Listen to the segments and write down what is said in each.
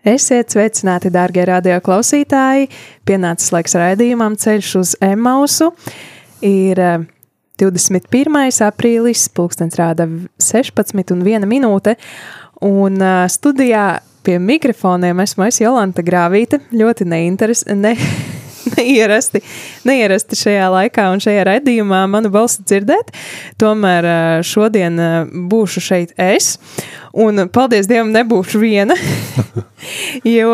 Esiet sveicināti, darbie radioklausītāji! Pienācis laiks raidījumam Ceļš uz Emausu. Ir 21. Eh, aprīlis, pulkstenis rāda 16 un 1 minūte, un eh, studijā pie mikrofoniem esmu es Jolanta Grāvīte, ļoti neinteres, ne, neierasti, neierasti šajā laikā un šajā raidījumā manu balsi dzirdēt. Tomēr šodien būšu šeit es. Un paldies Dievam, nebūšu viena, jo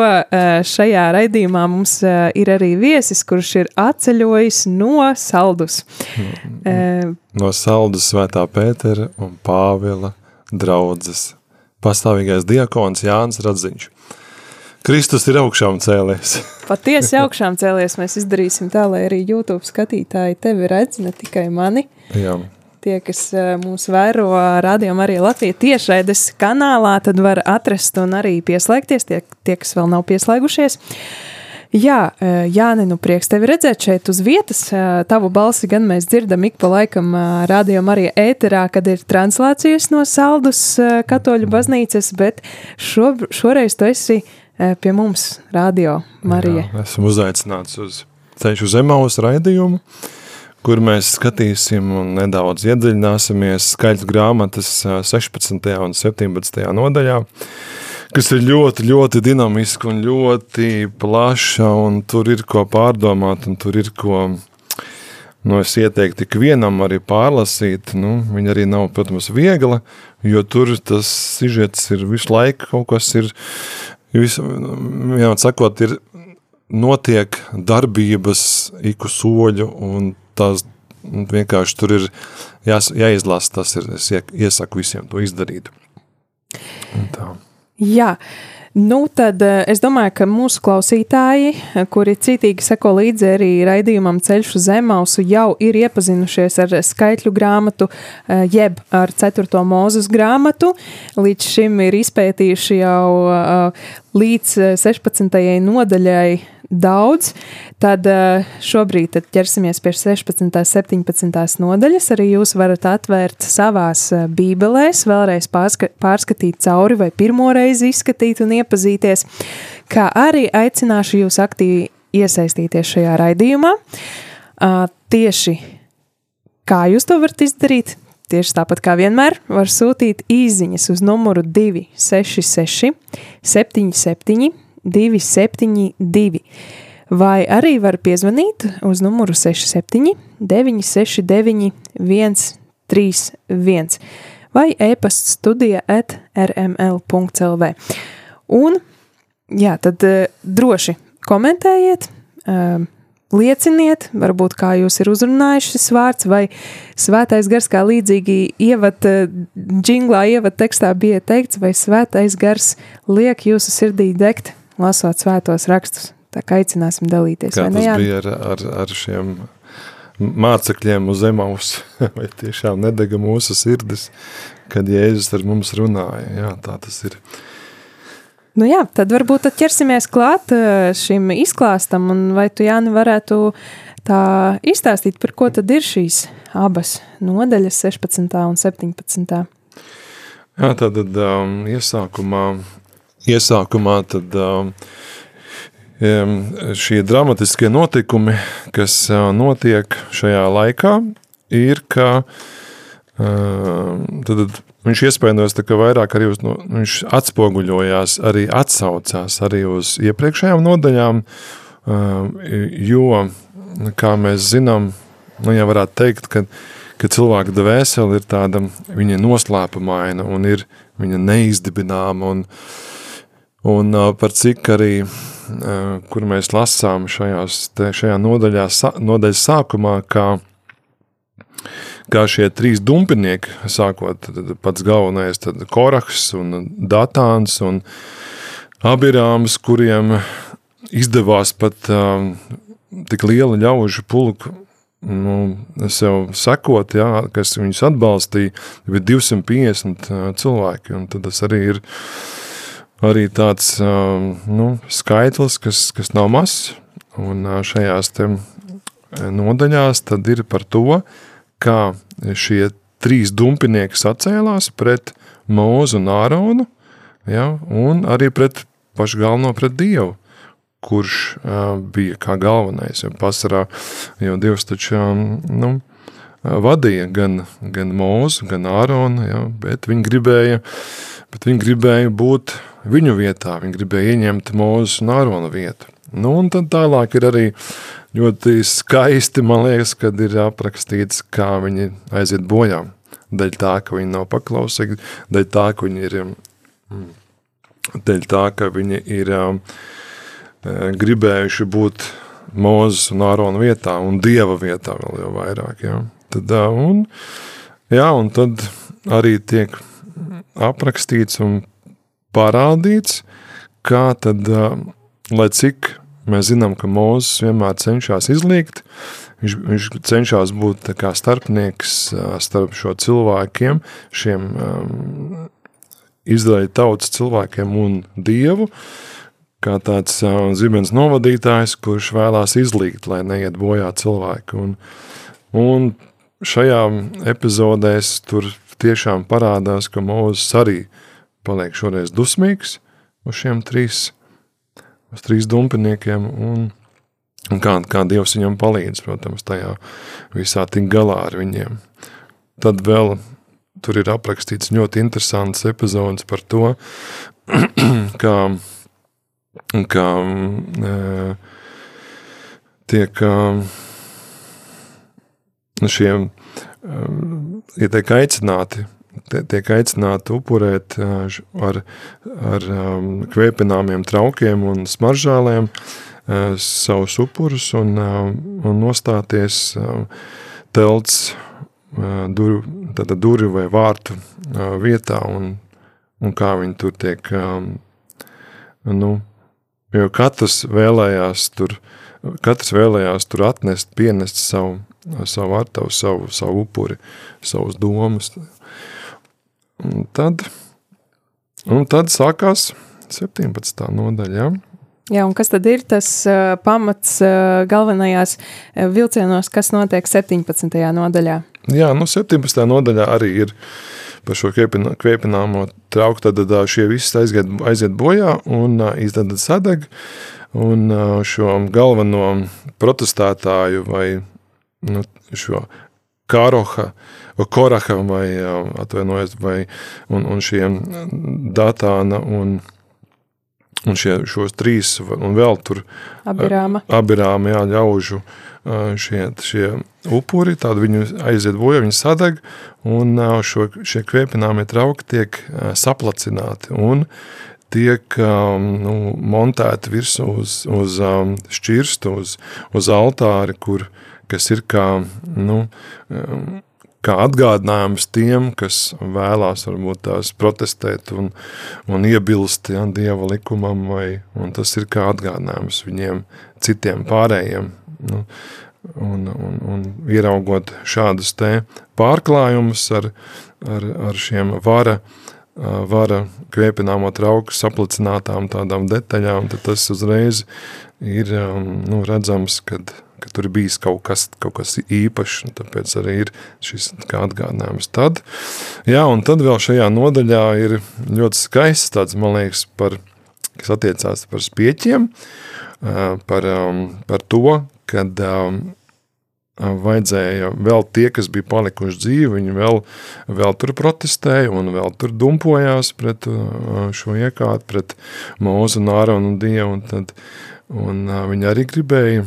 šajā raidījumā mums ir arī viesis, kurš ir atceļojis no saldus. No saldus svētā Pētera un Pāvila draudzes pastāvīgais diakons Jānis Radziņš. Kristus ir augšām cēlies. Patiesi augšām cēlies. Mēs izdarīsim tā, lai arī YouTube skatītāji tevi redz, ne tikai mani. Jā. Tie, kas mūs vēro rādījumā arī Latvijas tiešraides kanālā, tad var atrast un arī pieslēgties tie, tie kas vēl nav pieslēgušies. Jā, Jāni, nu prieks tevi redzēt šeit uz vietas. Tavu balsi gan mēs dzirdam ik pa laikam rādījumā arī ēterā, kad ir translācijas no Saldus katoļu baznīcas, bet šo, šoreiz tu esi Eh, pie mums, Radio Marija. Jā, esmu uzaicināts uz ceļu uz Emaus raidījumu, kur mēs skatīsim un nedaudz iedziļināsimies skaļas grāmatas 16. Eh, un 17. nodaļā, kas ir ļoti, ļoti dinamiska un ļoti plaša, un tur ir ko pārdomāt, un tur ir ko, nu, es ieteiktu tik vienam arī pārlasīt, nu, viņa arī nav, protams, viegla, jo tur tas sižets ir visu laiku kaut kas ir Jūs, jā, sakot, ir notiek darbības iku soļu, un tās vienkārši tur ir jās, jāizlasa, tas ir, es iesaku visiem to izdarīt. Un tā. Jā, Nu, tad eh, es domāju, ka mūsu klausītāji, kuri citīgi seko līdzi arī raidījumam Ceļš uz Zemausu, jau ir iepazinušies ar skaitļu grāmatu, eh, jeb ar 4. mūzes grāmatu. Līdz šim ir izpētījuši jau eh, līdz 16. nodaļai daudz, tad eh, šobrīd tad ķersimies pie 16. un 17. nodaļas. Arī jūs varat atvērt savās eh, bībelēs, vēlreiz pārska pārskatīt cauri vai pirmoreiz izskatīt un iepazīties, kā arī aicināšu jūs aktīvi iesaistīties šajā raidījumā. Tieši kā jūs to varat izdarīt? Tieši tāpat kā vienmēr, var sūtīt īsiņas uz numuru 266, 77, 272, vai arī var piezvanīt uz numuru 67 969 131 vai e-pasta studija at rml.lv. Un, jā, tad uh, droši komentējiet, uh, lieciniet, varbūt kā jūs ir uzrunājuši šis vārds, vai svētais gars, kā līdzīgi ievad uh, džinglā, ievad tekstā bija teikts, vai svētais gars liek jūsu sirdī degt lasot svētos rakstus. Tā kā aicināsim dalīties. Kā tas ne, bija ar, ar, ar šiem mācekļiem uz Emaus, vai tiešām nedega mūsu sirdis, kad Jēzus ar mums runāja. Jā, tā tas ir. Nu jā, tad varbūt tad ķersimies klāt eh, šim izklāstam, un vai tu, Jāni, varētu tā izstāstīt, par ko tad ir šīs abas nodaļas, 16. un 17. Jā, tad um, iesākumā iesākumā tad um, šie dramatiskie notikumi, kas uh, notiek šajā laikā, ir, ka um, tad viņš iespējams vairāk arī uz, nu, viņš atspoguļojās, arī atsaucās arī uz iepriekšējām nodaļām, um, jo, kā mēs zinām, nu, ja varētu teikt, ka, ka cilvēka dvēsele ir tāda, viņa noslēpumaina un ir viņa neizdibināma un, uh, Un par cik arī, kur mēs lasām šajās, te, šajā nodaļā, nodaļas sākumā, kā, kā šie trīs dumpinieki, sākot pats galvenais, tad Korahs un Datāns un Abirāms, kuriem izdevās pat um, tik liela ļaužu pulku nu, sev sekot, jā, kas viņus atbalstīja, bija 250 uh, cilvēki. Un tad tas arī ir arī tāds um, nu, skaitlis, kas, kas nav mazs. Un uh, šajās nodaļās tad ir par to, kā šie trīs dumpinieki sacēlās pret Mūzu un Āronu, ja, un arī pret pašu galveno pret Dievu, kurš uh, bija kā galvenais. Ja pasarā jau Dievs taču nu, vadīja gan, gan Mūzu, gan Āronu, ja, bet viņi gribēja, bet viņi gribēja būt viņu vietā, viņi gribēja ieņemt Mūzu un Ārona vietu. Nu, un tad tālāk ir arī ļoti skaisti, man liekas, kad ir aprakstīts, kā viņi aiziet bojā. Daļ tā, ka viņi nav paklausīgi, daļ tā, ka viņi ir, mm, daļ tā, ka viņi ir um, e, gribējuši būt Mūzes un Ārona vietā un Dieva vietā vēl jau vairāk. Ja. Tad, un, jā, un tad arī tiek aprakstīts un parādīts, kā tad, lai cik Mēs zinām, ka Mozus vienmēr cenšas izlīgt, viņš, viņš cenšas būt kā starpnieks starp šo cilvēkiem, šiem um, Izraēļa tautas cilvēkiem un Dievu, kā tāds uh, zibens novadītājs, kurš vēlās izlīgt, lai neiet bojā cilvēki. Un, un šajā epizodēs tur tiešām parādās, ka Mozus arī paliek šoreiz dusmīgs uz šiem trīs uz trīs dumpiniekiem, un, un kā, kā Dievs viņam palīdz, protams, tajā visā tik galā ar viņiem. Tad vēl tur ir aprakstīts ļoti interesants epizodes par to, kā, kā e, tiek e, šiem ja tiek aicināti tiek aicināti upurēt ar, ar kvēpināmiem traukiem un smaržālēm savus upurus un, un nostāties telts dur, durvju vai vārtu vietā un, un kā viņi tur tiek, nu, jo katrs vēlējās tur, katrs vēlējās tur atnest, pienest savu, savu artavu, savu, savu upuri, savus domas, Un tad, un tad sākās 17. nodaļa. Ja? Jā, un kas tad ir tas uh, pamats uh, galvenajās uh, vilcienos, kas notiek 17. nodaļā? Jā, nu 17. nodaļā arī ir par šo kvēpināmo trauku, tad, tad šie visi aiziet, aiziet bojā un uh, izdada sadeg, un uh, šo galveno protestētāju vai nu, šo Kāroha, Koraha vai atvainojas, vai un, un šiem Datāna un, un šie, šos trīs un vēl tur Abirāma, abirāma jā, ļaužu šie, šie upuri, tādi viņu aiziet bojā, viņi sadeg un šo, šie kvēpināmie trauki tiek saplacināti un tiek nu, montēti virsū uz, uz šķirstu, uz, uz altāri, kur kas ir kā, nu, kā atgādinājums tiem, kas vēlās varbūt tās protestēt un, un iebilst ja, Dieva likumam, vai, un tas ir kā atgādinājums viņiem citiem pārējiem. Nu, un, un, un ieraugot šādus te pārklājumus ar, ar, ar šiem vara, vara kvēpināmo trauku saplicinātām tādām detaļām, tad tas uzreiz ir nu, redzams, kad ka tur ir bijis kaut kas, kaut kas īpašs, un tāpēc arī ir šis atgādinājums. Tad, jā, un tad vēl šajā nodaļā ir ļoti skaists tāds, man liekas, par, kas attiecās par spieķiem, par, par to, kad vajadzēja vēl tie, kas bija palikuši dzīvi, viņi vēl, vēl tur protestēja un vēl tur dumpojās pret šo iekārtu, pret Mūzu un Āronu un Dievu, un, tad, un viņi arī gribēja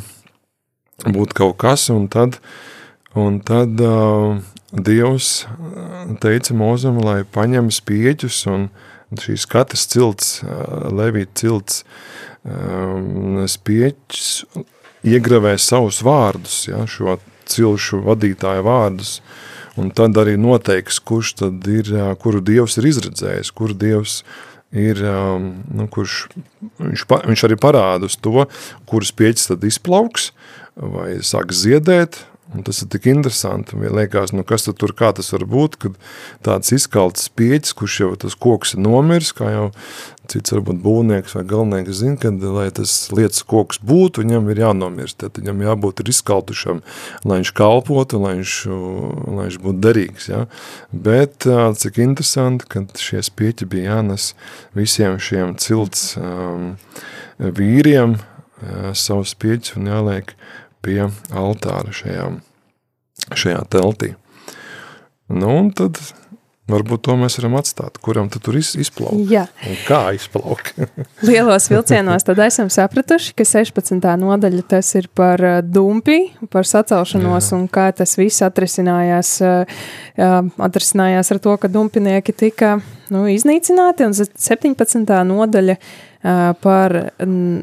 būt kaut kas, un tad, un tad uh, Dievs teica Mozam, lai paņem spieķus, un šīs katras cilts, uh, Levīt cilts, um, spieķus iegravē savus vārdus, ja, šo cilšu vadītāju vārdus, un tad arī noteiks, kurš tad ir, kuru Dievs ir izredzējis, kuru Dievs ir, um, nu, kurš viņš, pa, viņš arī parāda uz to, kuras pieķis tad izplauks vai sāks ziedēt, Un tas ir tik interesanti. Man liekas, nu kas tur kā tas var būt, kad tāds izkalts pieķis, kurš jau tas koks ir nomiris, kā jau cits varbūt būvnieks vai galvnieks zina, kad, lai tas lietas koks būtu, viņam ir jānomirst. Tad viņam jābūt ir izkaltušam, lai viņš kalpotu, lai viņš, lai viņš būtu derīgs. Ja? Bet cik interesanti, ka šie spieķi bija jānes visiem šiem cilts um, vīriem uh, savus spieķus un jāliek pie altāra šajā, šajā teltī. Nu, un tad varbūt to mēs varam atstāt. Kuram tad tur izplaukt? Jā. Un kā izplaukt? Lielos vilcienos tad esam sapratuši, ka 16. nodaļa tas ir par uh, dumpi, par sacelšanos Jā. un kā tas viss atrisinājās, uh, atrisinājās ar to, ka dumpinieki tika nu, iznīcināti un 17. nodaļa par,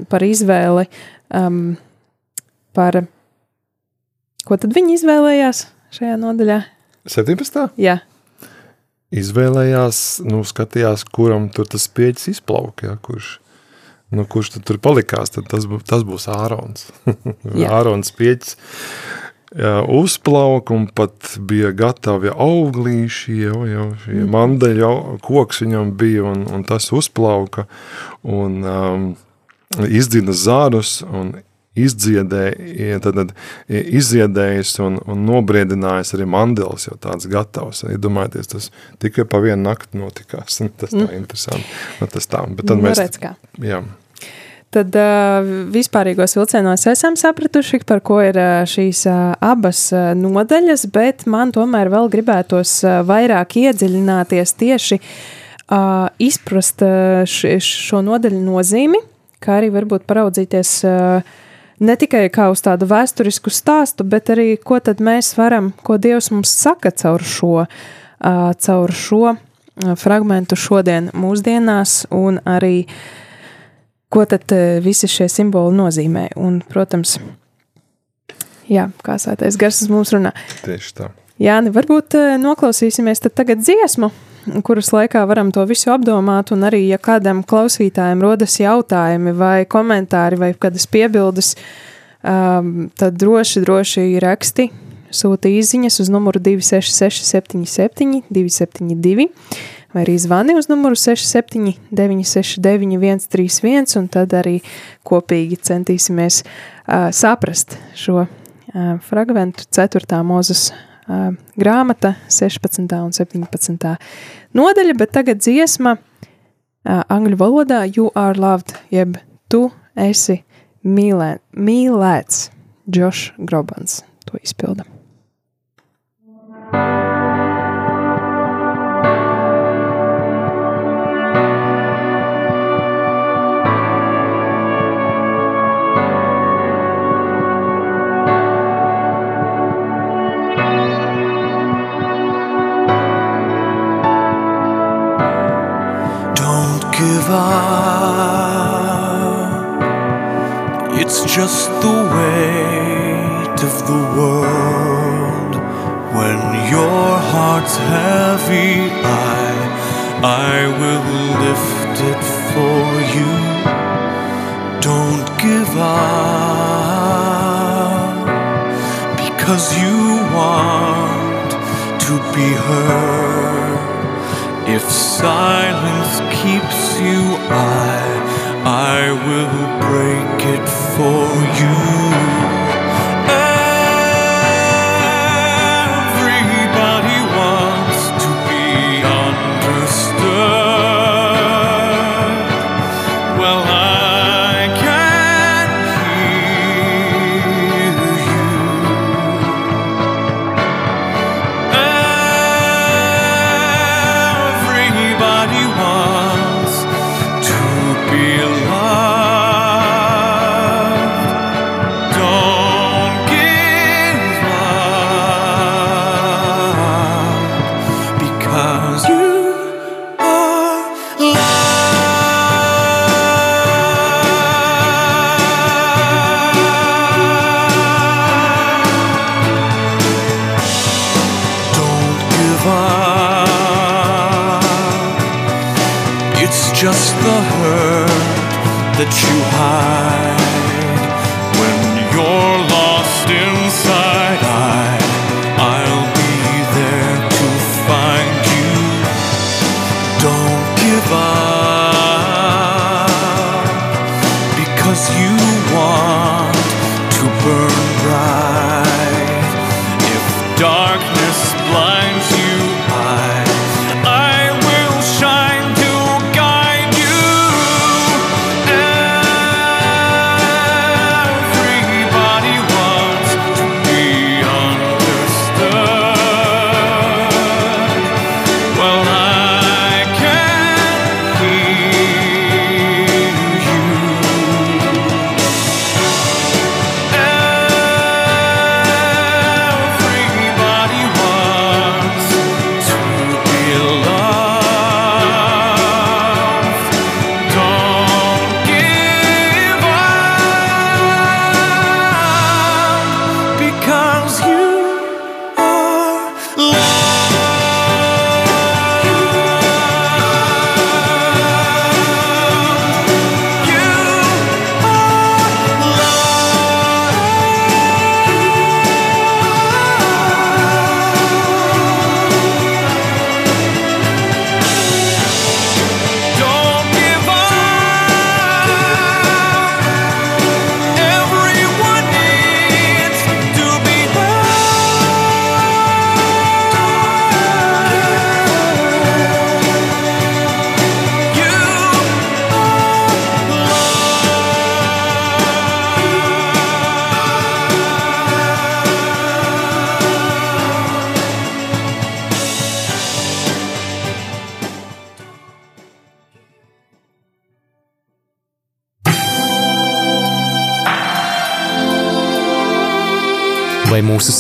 par izvēli um, par ko tad viņi izvēlējās šajā nodaļā? 17. Jā. Izvēlējās, nu, skatījās, kuram tur tas pieķis izplauka, ja, kurš, nu, kurš tad tur palikās, tad tas, bū, tas būs Ārons. Ārons pieķis uzplauka un pat bija gatavi auglīši, jau, jau šie mm. mandeļu koks viņam bija un, un tas uzplauka un um, izdzina zārus un izdziedēja, tad, tad izdziedējis un, un nobriedinājis arī mandels jau tāds gatavs. Iedomājieties, tas tikai pa vienu nakti notikās. Tas tā mm. interesanti. Nu, tas tā, bet tad nu, mēs... Redz, kā. Jā. Tad uh, vispārīgos vilcienos esam sapratuši, par ko ir uh, šīs uh, abas nodaļas, bet man tomēr vēl gribētos vairāk iedziļināties tieši izprast š, šo nodaļu nozīmi, kā arī varbūt paraudzīties uh, ne tikai kā uz tādu vēsturisku stāstu, bet arī ko tad mēs varam, ko Dievs mums saka caur šo, caur šo fragmentu šodien mūsdienās un arī ko tad visi šie simboli nozīmē. Un, protams, jā, kā sētais gars mums runā. Tieši tā. Jāni, varbūt noklausīsimies tad tagad dziesmu kuras laikā varam to visu apdomāt, un arī, ja kādam klausītājam rodas jautājumi vai komentāri vai kādas piebildes, um, tad droši, droši raksti, sūta īziņas uz numuru 266 77 272 vai arī zvani uz numuru 67 969 131, un tad arī kopīgi centīsimies uh, saprast šo uh, fragmentu 4. mūzes grāmata 16. un 17. nodaļa, bet tagad dziesma angļu valodā You are loved, jeb tu esi mīlē, mīlēts. Džošs Grobans to izpilda. It's just the weight of the world. When your heart's heavy, I, I will lift it for you. Don't give up because you want to be heard. If silence keeps you, I, I will break it for you.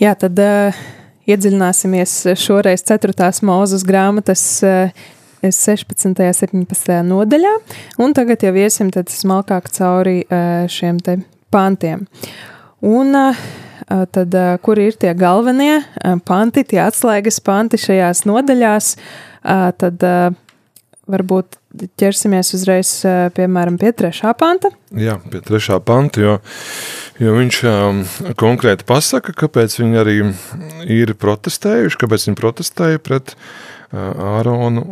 Jā, tad uh, iedziļināsimies šoreiz 4. mūzes grāmatas uh, 16. un 17. nodaļā, un tagad jau iesim smalkāk cauri uh, šiem pantiem. Un uh, tad, uh, kuri ir tie galvenie panti, tie atslēgas panti šajās nodaļās, tad varbūt ķersimies uzreiz, piemēram, pie trešā panta. Jā, pie trešā panta, jo, jo viņš um, konkrēti pasaka, kāpēc viņi arī ir protestējuši, kāpēc viņi protestēja pret uh, Āronu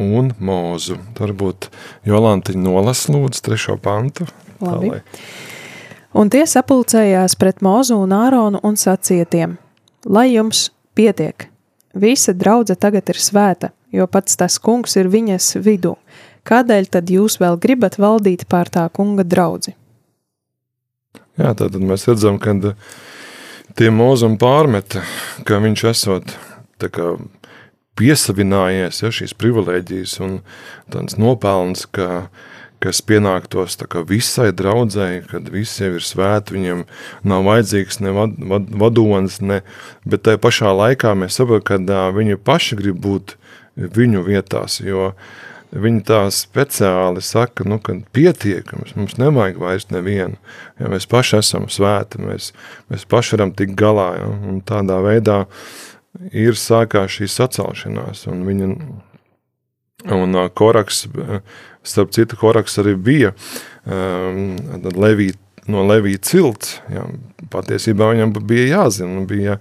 un Mūzu. Varbūt Jolanta nolas lūdzu trešo pantu. Tā, Labi. lai- Un tie sapulcējās pret Mozu un Āronu un sacīja tiem: Lai jums pietiek, visa draudzene tagad ir svēta, jo pats tas kungs ir viņas vidū. Kādēļ tad jūs vēl gribat valdīt pār tā kunga draugu? Jā, tātad mēs redzam, ka tie mūzum pārmeta, ka viņš esot kā piesavinājies ja, šīs privilēģijas un tāds nopelns, ka, kas pienāktos kā visai draudzēji, kad visi jau ir svēti, viņiem nav vajadzīgs ne vad, vad, vadonis, ne, bet tajā pašā laikā mēs saprotam, ka ā, viņi paši grib būt viņu vietās, jo Viņi tā speciāli saka, nu, ka pietiek, mums, nevajag vairs nevienu. Ja mēs paši esam svēti, mēs, mēs paši varam tikt galā. Ja, un tādā veidā ir sākās šī sacelšanās. Un viņa, un uh, koraks, uh, starp citu, koraks arī bija um, Levīt, no Levija cilts. Jā, patiesībā viņam bija jāzina, bija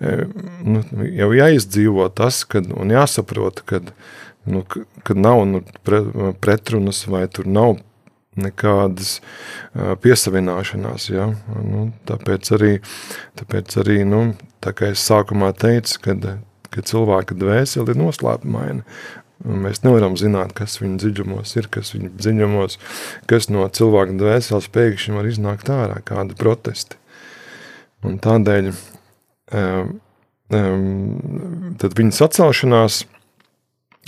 eh, nu, jau jāizdzīvo tas, kad, un jāsaprot, kad, nu, ka- kad nav nu, pre, pretrunas vai tur nav nekādas ā, piesavināšanās. Ja? Nu, tāpēc arī, tāpēc arī nu, tā kā es sākumā teicu, kad, ka cilvēka dvēsele ir noslēpumaina. Mēs nevaram zināt, kas viņa dziļumos ir, kas viņa dziļumos, kas no cilvēka dvēseles pēkšņi var iznākt ārā, kādi protesti. Un tādēļ um, um, viņa sacelšanās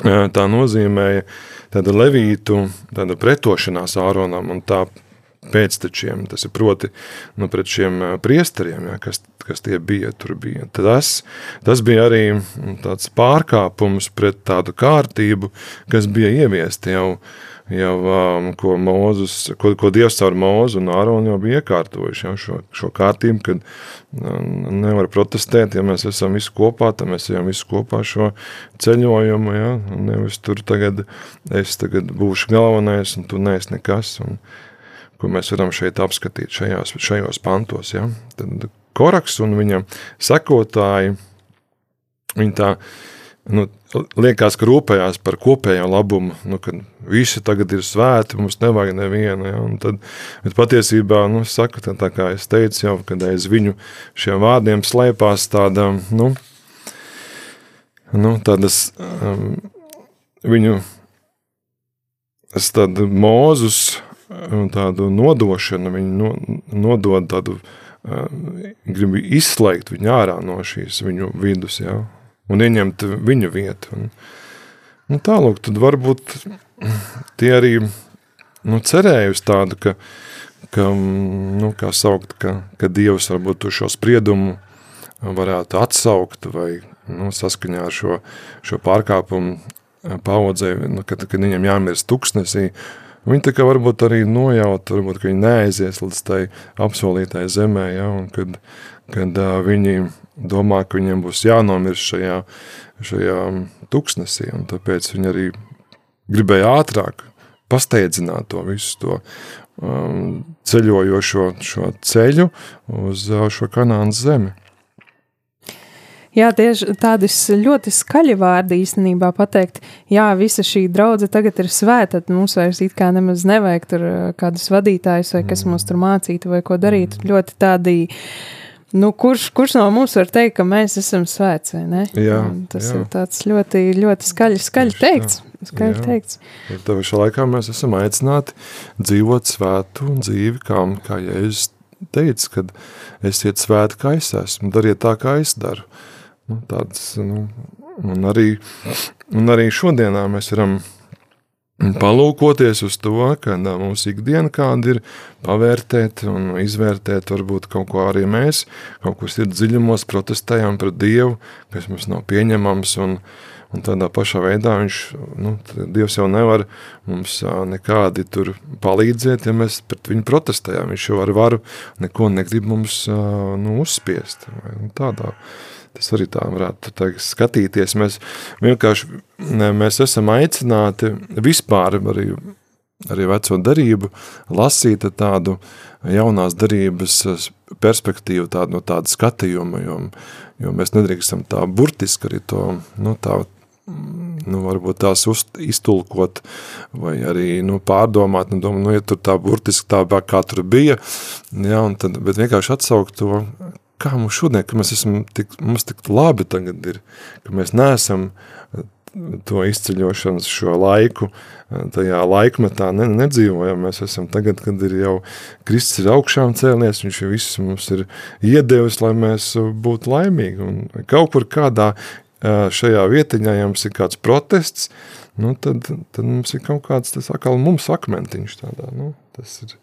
ā, tā nozīmēja tāda levītu, tāda pretošanās Āronam un tā pēctečiem, tas ir proti nu, pret šiem priesteriem, ja, kas, kas tie bija, tur bija. Tas, tas bija arī mm, tāds pārkāpums pret tādu kārtību, kas bija ieviesta jau, jau um, ko, Mūzus, ko, ko Dievs caur Mūzu un Āronu jau bija iekārtojuši jau šo, šo kārtību, kad um, nevar protestēt, ja mēs esam visi kopā, tad mēs ejam visi kopā šo ceļojumu, ja, un nevis tur tagad es tagad būšu galvenais un tu neesi nekas, un ko mēs varam šeit apskatīt šajās, šajos pantos, ja. Tad Koraks un viņa sekotāji, viņi tā, nu, liekas, ka rūpējās par kopējo labumu, nu, kad visi tagad ir svēti, mums nevajag nevienu, ja, un tad, bet patiesībā, nu, saka, tā, tā kā es teicu jau, kad aiz viņu šiem vārdiem slēpās tāda, nu, nu tādas um, viņu, tas tāda mūzus, un tādu nodošanu, viņi no, nodod tādu, uh, grib izslēgt viņu ārā no šīs viņu vidus, ja, un ieņemt viņu vietu. Un, nu, tālūk, tad varbūt tie arī nu, cerēja uz tādu, ka, ka nu, kā saukt, ka, ka Dievs varbūt to šo spriedumu varētu atsaukt vai nu, saskaņā ar šo, šo pārkāpumu paudzē, nu, kad, kad viņam jāmirst tuksnesī, Viņi tā kā varbūt arī nojaut, varbūt, ka viņi neaizies līdz tai apsolītai zemē, ja, un kad, kad uh, viņi domā, ka viņiem būs jānomirst šajā, šajā tuksnesī, un tāpēc viņi arī gribēja ātrāk pasteidzināt to visu to um, ceļojošo šo ceļu uz uh, šo kanānas zemi. Jā, tieši tādi s- ļoti skaļi vārdi īstenībā pateikt, jā, visa šī draudzene tagad ir svēta, tad mums vairs it kā nemaz nevajag tur kādus vadītājus vai kas mums tur mācītu vai ko darīt. Ļoti tādi, nu, kurš, kurš no mums var teikt, ka mēs esam svēts? Jā, Un tas jā. ir tāds ļoti, ļoti skaļi, skaļi Tieši teikts. Skaļi Jā. teikts. Tā pašā laikā mēs esam aicināti dzīvot svētu dzīvi, kā, kā Jēzus teica, kad esiet svēti, kā es esmu, dariet tā, kā es daru. Nu, tāds, nu, un, arī, un arī šodienā mēs varam palūkoties uz to, ā, mūsu ikdiena kāda ir, pavērtēt un izvērtēt, varbūt kaut ko arī mēs, kaut kur ir dziļumos, protestējam pret Dievu, kas mums nav pieņemams, un, un tādā pašā veidā viņš, nu, Dievs jau nevar mums nekādi tur palīdzēt, ja mēs pret viņu protestējam, viņš jau ar varu neko negrib mums nu, uzspiest, vai, nu, tādā. Tas arī tā varētu teikt, skatīties. Mēs vienkārši mēs esam aicināti vispār arī, arī veco darību lasīt tādu jaunās darības perspektīvu, tādu, no tāda skatījuma, jo, jo mēs nedrīkstam tā burtiski arī to, nu, tā, nu, varbūt tās uz, iztulkot vai arī nu, pārdomāt, nu, domā, nu, ja tur tā burtiski tā kā tur bija, ja, un tad, bet vienkārši atsaukt to, kā mums šodien, ka mēs esam tik, mums tik labi tagad ir, ka mēs neesam eh, to izceļošanas šo laiku, eh, tajā laikmetā ne, nedzīvojam, mēs esam tagad, kad ir jau Kristus ir augšām cēlies, viņš jau viss mums ir iedevis, lai mēs eh, būtu laimīgi, un kaut kur kādā šajā vietiņā, ja mums ir kāds protests, nu tad, tad mums ir kaut kāds, tas atkal mums akmentiņš tādā, nu, tas ir,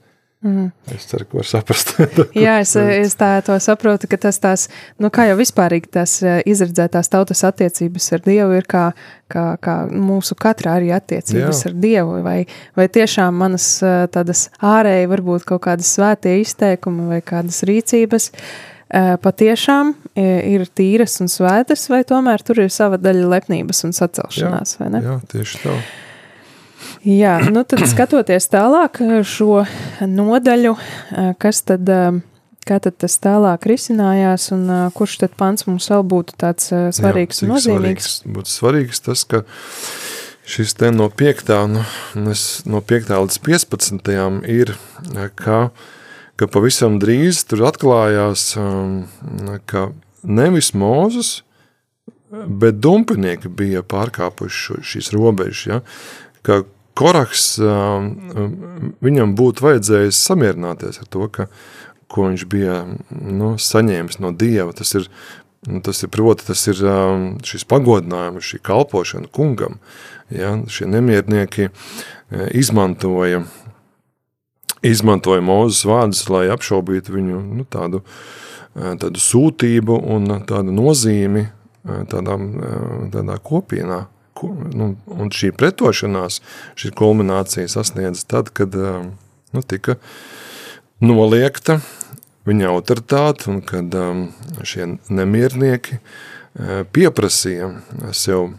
Mhm. es ceru, ka var saprast. Jā, es, es tā saprotu, ka tas tās, nu, kā jau vispārīgi tās eh, izredzētās tautas attiecības ar Dievu ir kā, kā, kā mūsu katrā arī attiecības Jā. ar Dievu, vai, vai tiešām manas eh, tādas ārēji varbūt kaut kādas svētie izteikumi vai kādas rīcības eh, patiešām ir tīras un svētas, vai tomēr tur ir sava daļa lepnības un sacelšanās, vai ne? Jā, tieši tā. Jā, nu tad skatoties tālāk eh, šo nodaļu, eh, kas tad, eh, kā tad tas tālāk risinājās un kurš tad pants mums vēl būtu tāds svarīgs Jā, un nozīmīgs? Svarīgs, būtu svarīgs tas, ka šis te no 5. Nu, no 5. līdz 15. ir, ka, ka pavisam drīz tur atklājās, um, ka nevis Mūzus, bet dumpinieki bija pārkāpuši šīs robežas, ja? ka Koraks, viņam būtu vajadzējis samierināties ar to, ka, ko viņš bija nu, saņēmis no Dieva. Tas ir Un tas ir proti, tas ir šis pagodinājums, šī kalpošana kungam. Ja, šie nemiernieki izmantoja, izmantoja Mūzes vārdus, lai apšaubītu viņu nu, tādu, tādu sūtību un tādu nozīmi tādām, tādā kopienā. Nu, un šī pretošanās, šī kulminācija sasniedz tad, kad eh, nu, tika noliekta viņa autoritāte un kad um, šie nemiernieki uh, pieprasīja sev,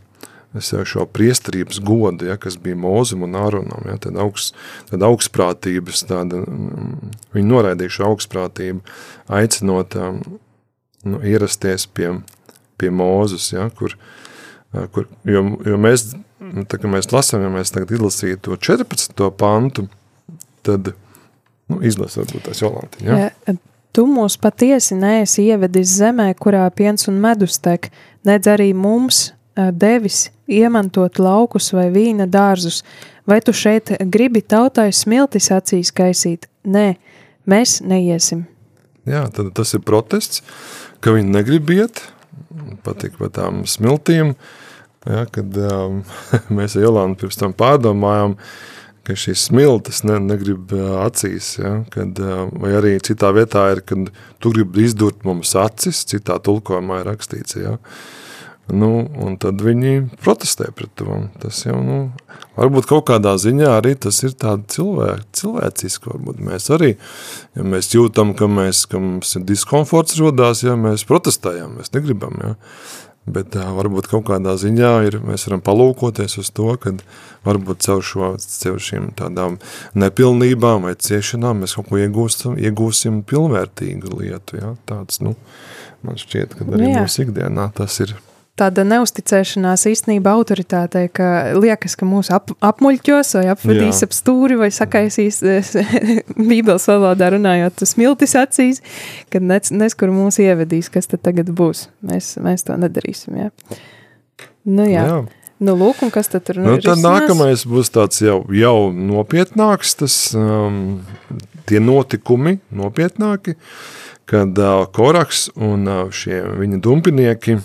sev šo priesterības godu, ja, kas bija Mozum un Ārunam, ja, tad, augst, tad augstprātības, tāda, mm, viņi noraidīja šo augstprātību, aicinot nu, ierasties pie, pie Mozus, ja, kur, kur, jo, jo mēs, nu, tā, kad mēs lasām, ja mēs tagad izlasītu to 14. pantu, tad nu, izlasa varbūt tās Jolanta. Ja? Tu mūs patiesi neesi ievedis zemē, kurā piens un medus tek, nedz arī mums devis iemantot laukus vai vīna dārzus. Vai tu šeit gribi tautai smiltis acīs kaisīt? Nē, mēs neiesim. Jā, tad tas ir protests, ka viņi negrib iet, patīk par tām smiltīm, ja, kad um, mēs ar Jolantu pirms tam pārdomājām, ka šīs smiltis ne, negrib uh, acīs, ja, kad, uh, vai arī citā vietā ir, kad tu gribi izdurt mums acis, citā tulkojumā ir rakstīts, ja. Nu, un tad viņi protestē pret to. Tas jau, nu, varbūt kaut kādā ziņā arī tas ir tāda cilvēk, cilvēciski, varbūt mēs arī, ja mēs jūtam, ka, mēs, ka mums ir diskomforts rodās, ja mēs protestējam, mēs negribam, ja. Bet uh, varbūt kaut kādā ziņā ir, mēs varam palūkoties uz to, kad varbūt caur, šo, caur šīm tādām nepilnībām vai ciešanām mēs kaut ko iegūstam, iegūsim pilnvērtīgu lietu. Ja? Tāds, nu, man šķiet, ka arī Jā. mūsu ikdienā tas ir Tāda neusticēšanās īstenībā autoritātei, ka liekas, ka mūs ap, apmuļķos vai apvedīs Jā. ap stūri vai sakaisīs bībeles valodā runājot smiltis acīs, kad nec, neskur mūs ievedīs, kas tad tagad būs. Mēs, mēs to nedarīsim, jā. Nu jā. jā. Nu lūk, un kas tad tur Nu, tad nākamais būs tāds jau, jau nopietnāks, tas um, tie notikumi nopietnāki, kad uh, Koraks un uh, šie viņa dumpinieki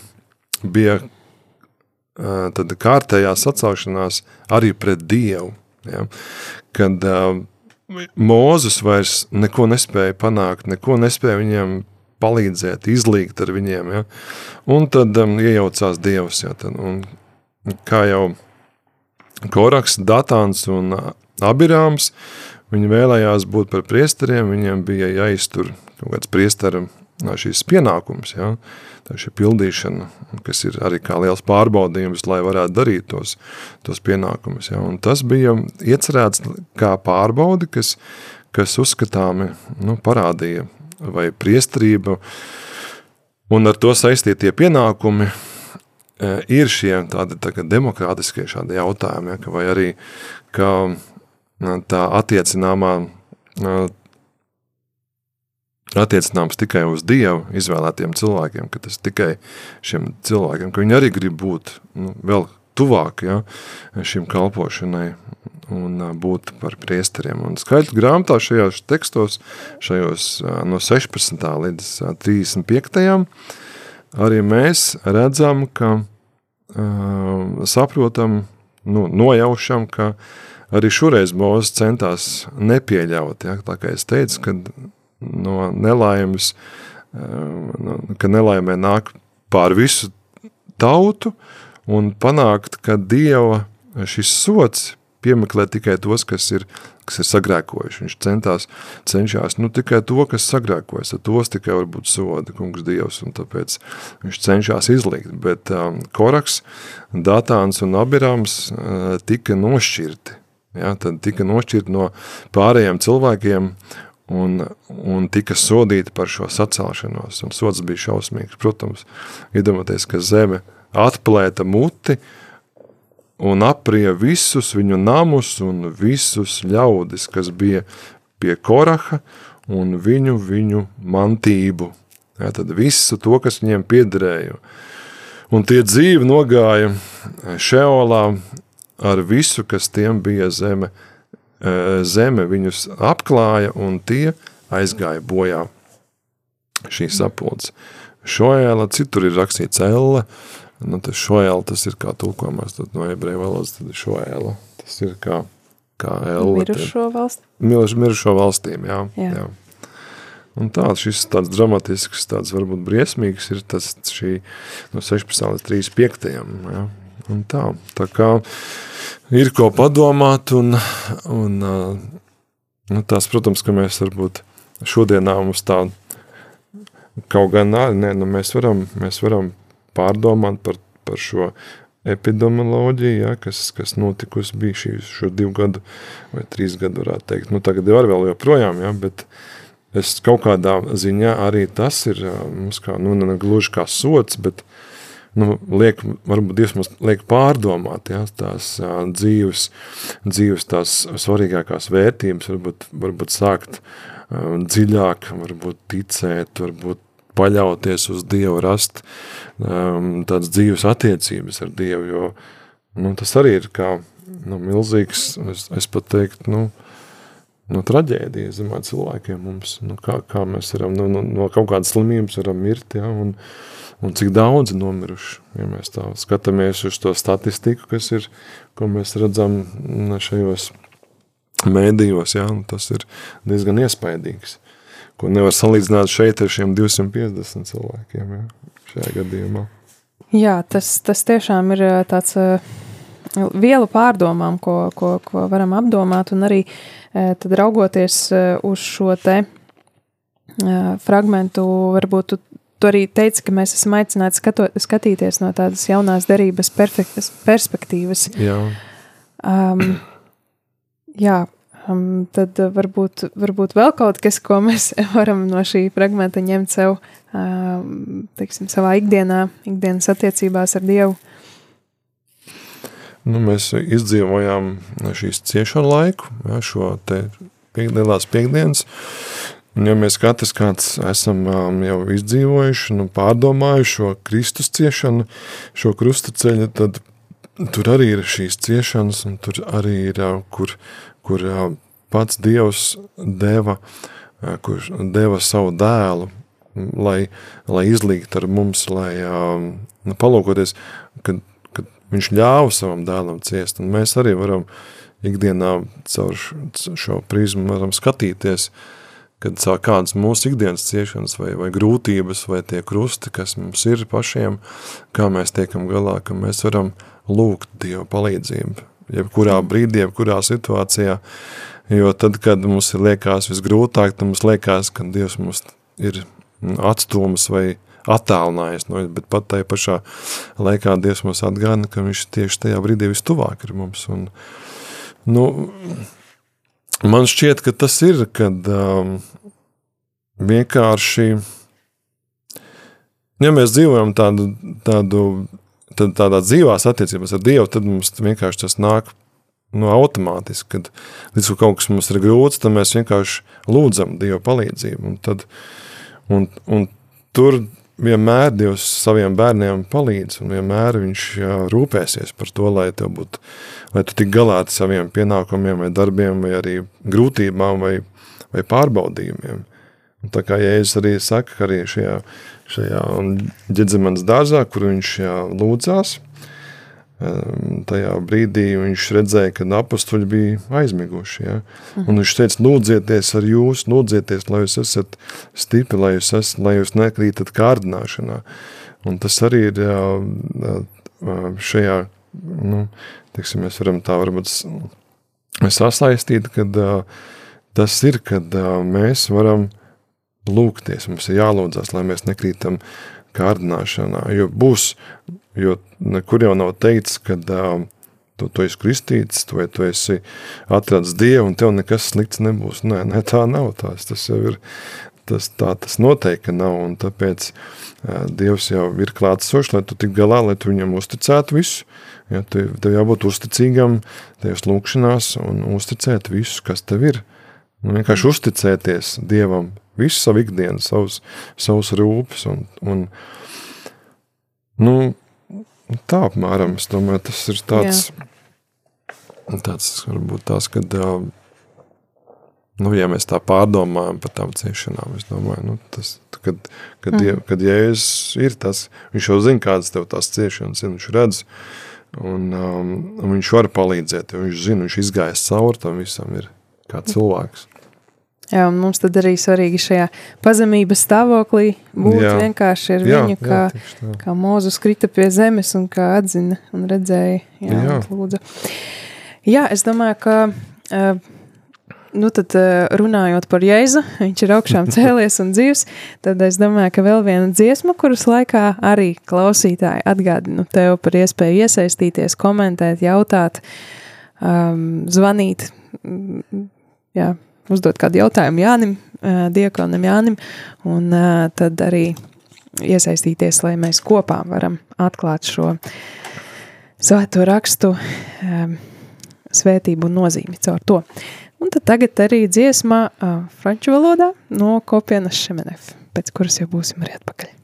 bija uh, tad kārtējā sacaušanās arī pret Dievu. Ja? Kad uh, Mūzes vairs neko nespēja panākt, neko nespēja viņiem palīdzēt, izlīgt ar viņiem. Ja? Un tad um, iejaucās Dievs. Ja? Tad, un, kā jau Koraks, Datāns un Abirāms, viņi vēlējās būt par priesteriem, viņiem bija jāiztur kaut kāds priestera šīs pienākums, ja? tā šī pildīšana, kas ir arī kā liels pārbaudījums, lai varētu darīt tos, tos pienākumus. Ja? Un tas bija iecerēts kā pārbaudi, kas, kas uzskatāmi nu, parādīja vai priestrība un ar to saistītie pienākumi e, ir šie tādi tā demokrātiskie šādi jautājumi, ja, vai arī ka e, tā attiecināmā e, attiecināms tikai uz Dievu izvēlētiem cilvēkiem, ka tas tikai šiem cilvēkiem, ka viņi arī grib būt nu, vēl tuvāk ja, šim kalpošanai un būt par priesteriem. Un skaļu grāmatā šajos tekstos, šajos no 16. līdz ā, 35. arī mēs redzam, ka uh, saprotam, nu, nojaušam, ka arī šoreiz Mozus centās nepieļaut, ja, tā kā es teicu, kad no nelaimes, uh, no- ka nelaimē nāk pār visu tautu un panākt, ka Dieva šis sots piemeklē tikai tos, kas ir, kas ir sagrēkojuši. Viņš centās, cenšas nu, tikai to, kas sagrēkojas, ar tos tikai var būt soda, kungs Dievs, un tāpēc viņš cenšas izlikt. Bet um, Koraks, Datāns un Abirams uh, tika nošķirti. Ja, tad tika nošķirti no pārējiem cilvēkiem un, un tika sodīti par šo sacelšanos. Un sods bija šausmīgs. Protams, iedomāties, ka zeme atplēta muti un aprija visus viņu namus un visus ļaudis, kas bija pie Koraha un viņu, viņu mantību. Ja, tad visu to, kas viņiem piederēja. Un tie dzīvi nogāja Šeolā ar visu, kas tiem bija zeme. Eh, Zeme viņus apklāja un tie aizgāja bojā šīs sapulces. šoēla, citur ir rakstīts elle, nu, tas šoēla, tas ir kā tulkojumās, tad no ebreju valodas, tad ir šoēla, tas ir kā, kā elle. Mirušo valsts. Miruš, mirušo valstīm, jā. Jā. jā. Un tā, šis tāds dramatisks, tāds varbūt briesmīgs ir tas šī no 16. līdz 35. Jā. Un tā, tā kā ir ko padomāt un, un ā, nu, tās, protams, ka mēs varbūt šodienā mums tā kaut gan nē, nu, mēs varam, mēs varam pārdomāt par, par šo epidemioloģiju, ja, kas, kas notikusi bija šī, šo divu gadu vai trīs gadu, varētu teikt. Nu, tagad ar vēl joprojām, ja, bet es kaut kādā ziņā arī tas ir ā, mums kā, nu, ne gluži kā sots, bet nu, liek, varbūt Dievs mums liek pārdomāt ja, tās ā, dzīves, dzīves tās svarīgākās vērtības, varbūt, varbūt sākt ā, dziļāk, varbūt ticēt, varbūt paļauties uz Dievu, rast um, tādas dzīves attiecības ar Dievu, jo nu, tas arī ir kā nu, milzīgs, es, es pat teiktu, nu, nu, traģēdija, domāju, cilvēkiem mums, nu, kā, kā mēs varam, nu, no, no kaut kādas slimības varam mirt, ja, un, un cik daudz ir nomiruši, ja mēs tā skatāmies uz to statistiku, kas ir, ko mēs redzam mm, šajos mēdījos, ja, un tas ir diezgan iespaidīgs, ko nevar salīdzināt šeit ar šiem 250 cilvēkiem, ja, šajā gadījumā. Jā, tas, tas tiešām ir tāds ā, vielu pārdomām, ko, ko, ko varam apdomāt, un arī tad raugoties uz šo te fragmentu, varbūt tu, arī teici, ka mēs esam aicināti skato, skatīties no tādas jaunās derības perfektas perspektīvas. Jā, Um, jā, um, tad varbūt, varbūt vēl kaut kas, ko mēs varam no šī fragmenta ņemt sev, um, teiksim, savā ikdienā, ikdienas attiecībās ar Dievu. nu, mēs izdzīvojām šīs ciešanu laiku, ja, šo te piek, lielās piekdienas, Ja mēs katrs kāds esam um, jau izdzīvojuši, nu, pārdomājuši šo Kristus ciešanu, šo krusta ceļu, tad tur arī ir šīs ciešanas, un tur arī ir, uh, kur, kur uh, pats Dievs deva, uh, kur deva savu dēlu, lai, lai izlīgt ar mums, lai um, nu, palūkoties, kad, kad viņš ļāva savam dēlam ciest, un mēs arī varam ikdienā caur šo prizmu varam skatīties, kad caur kādas mūsu ikdienas ciešanas vai, vai grūtības vai tie krusti, kas mums ir pašiem, kā mēs tiekam galā, ka mēs varam lūgt Dievu palīdzību, jebkurā brīdī, jebkurā situācijā, jo tad, kad mums ir liekas visgrūtāk, tad mums liekas, ka Dievs mums ir atstūmis vai attālinājis, no, bet pat tajā pašā laikā Dievs mums atgādina, ka viņš tieši tajā brīdī vistuvāk ir mums, un, nu, Man šķiet, ka tas ir, kad um, vienkārši, ja mēs dzīvojam tādu, tādu tad tādā dzīvās attiecībās ar Dievu, tad mums vienkārši tas nāk nu, automātiski, kad līdz kaut kas mums ir grūts, tad mēs vienkārši lūdzam Dieva palīdzību. Un, tad, un, un tur vienmēr Dievs saviem bērniem palīdz, un vienmēr viņš rūpēsies par to, lai tev būtu, lai tu tik galā ar saviem pienākumiem vai darbiem, vai arī grūtībām vai, vai pārbaudījumiem. Un tā kā Jēzus arī saka, ka arī šajā, šajā ģedzemenes dārzā, kur viņš lūdzās, tajā brīdī viņš redzēja, ka apstuļi bija aizmiguši. Ja? Un viņš teica, lūdzieties ar jūs, lūdzieties, lai jūs esat stipri, lai jūs, esat, lai jūs nekrītat kārdināšanā. Un tas arī ir jā, šajā, nu, teiksim, mēs varam tā varbūt sasaistīt, kad tas ir, kad mēs varam lūgties, mums ir jālūdzas, lai mēs nekrītam kārdināšanā, jo būs, jo nekur jau nav teikts, ka uh, tu, tu esi kristīts, vai tu esi atradis Dievu, un tev nekas slikts nebūs. Nē, nē tā nav tās, tas jau ir, tas, tā tas noteikti nav, un tāpēc uh, Dievs jau ir klātsošs, lai tu tik galā, lai tu viņam uzticētu visu, ja, tu, tev jābūt uzticīgam Dievs lūkšanās un uzticēt visu, kas tev ir. Nu, vienkārši uzticēties Dievam, visu savu ikdienu, savus, savus rūpes. Un, un, nu, tā apmēram, es domāju, tas ir tāds, tāds varbūt tās, kad, nu, ja mēs tā pārdomājam par tām ciešanām, es domāju, nu, tas, kad, kad, Mhm. mm. kad Jēzus ir tas, viņš jau zina, kādas tev tās ciešanas ir, viņš redz, un, um, un viņš var palīdzēt, jo viņš zina, viņš izgājis cauri tam visam, ir kā cilvēks. Jā, un mums tad arī svarīgi šajā pazemības stāvoklī būt Jā. vienkārši ar Jā, viņu, jā, kā, tā. kā Mūzus krita pie zemes un kā atzina un redzēja. Jā, Jā. un lūdza. jā es domāju, ka uh, nu tad, uh, runājot par Jēzu, viņš ir augšām cēlies un dzīvs, tad es domāju, ka vēl viena dziesma, kuras laikā arī klausītāji atgādinu tev par iespēju iesaistīties, komentēt, jautāt, um, zvanīt, jā, uzdot kādu jautājumu Jānim, Diekonam Jānim, un tad arī iesaistīties, lai mēs kopā varam atklāt šo svēto rakstu svētību un nozīmi caur to. Un tad tagad arī dziesmā uh, franču valodā no kopienas Šemenef, pēc kuras jau būsim arī atpakaļ.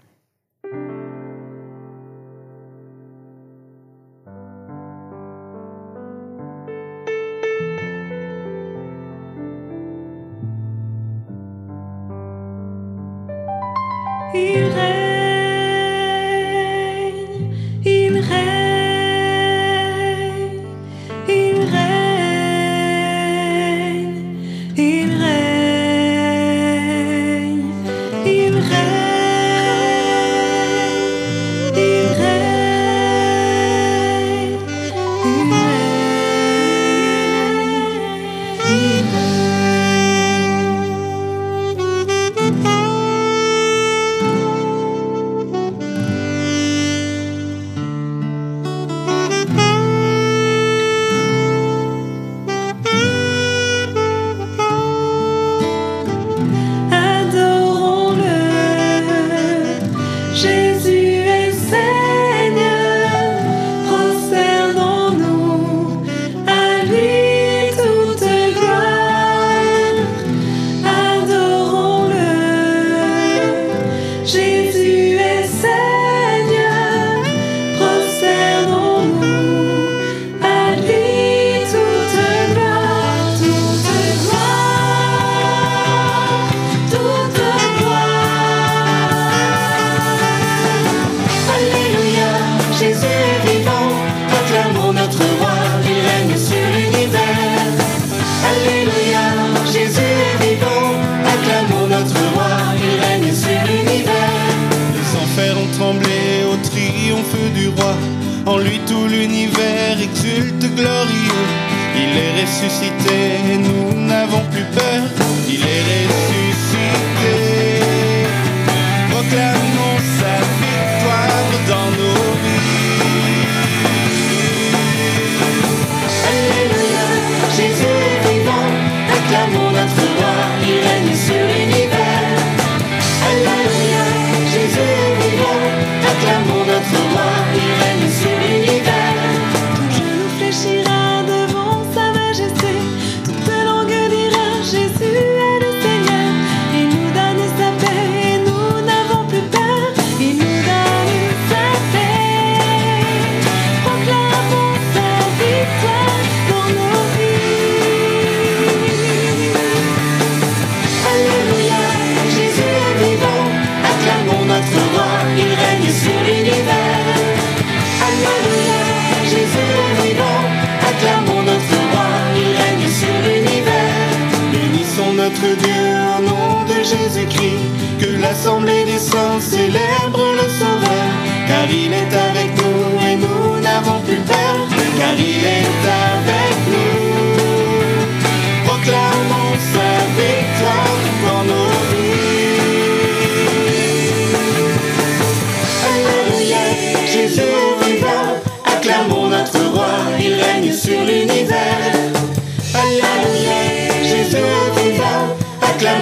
L'assemblée des saints célèbre le Sauveur. Car il est avec nous et nous n'avons plus peur. Car il est avec nous. Proclamons sa victoire dans nos vies. Alléluia, Jésus vivant, acclamons notre roi, il règne sur l'univers.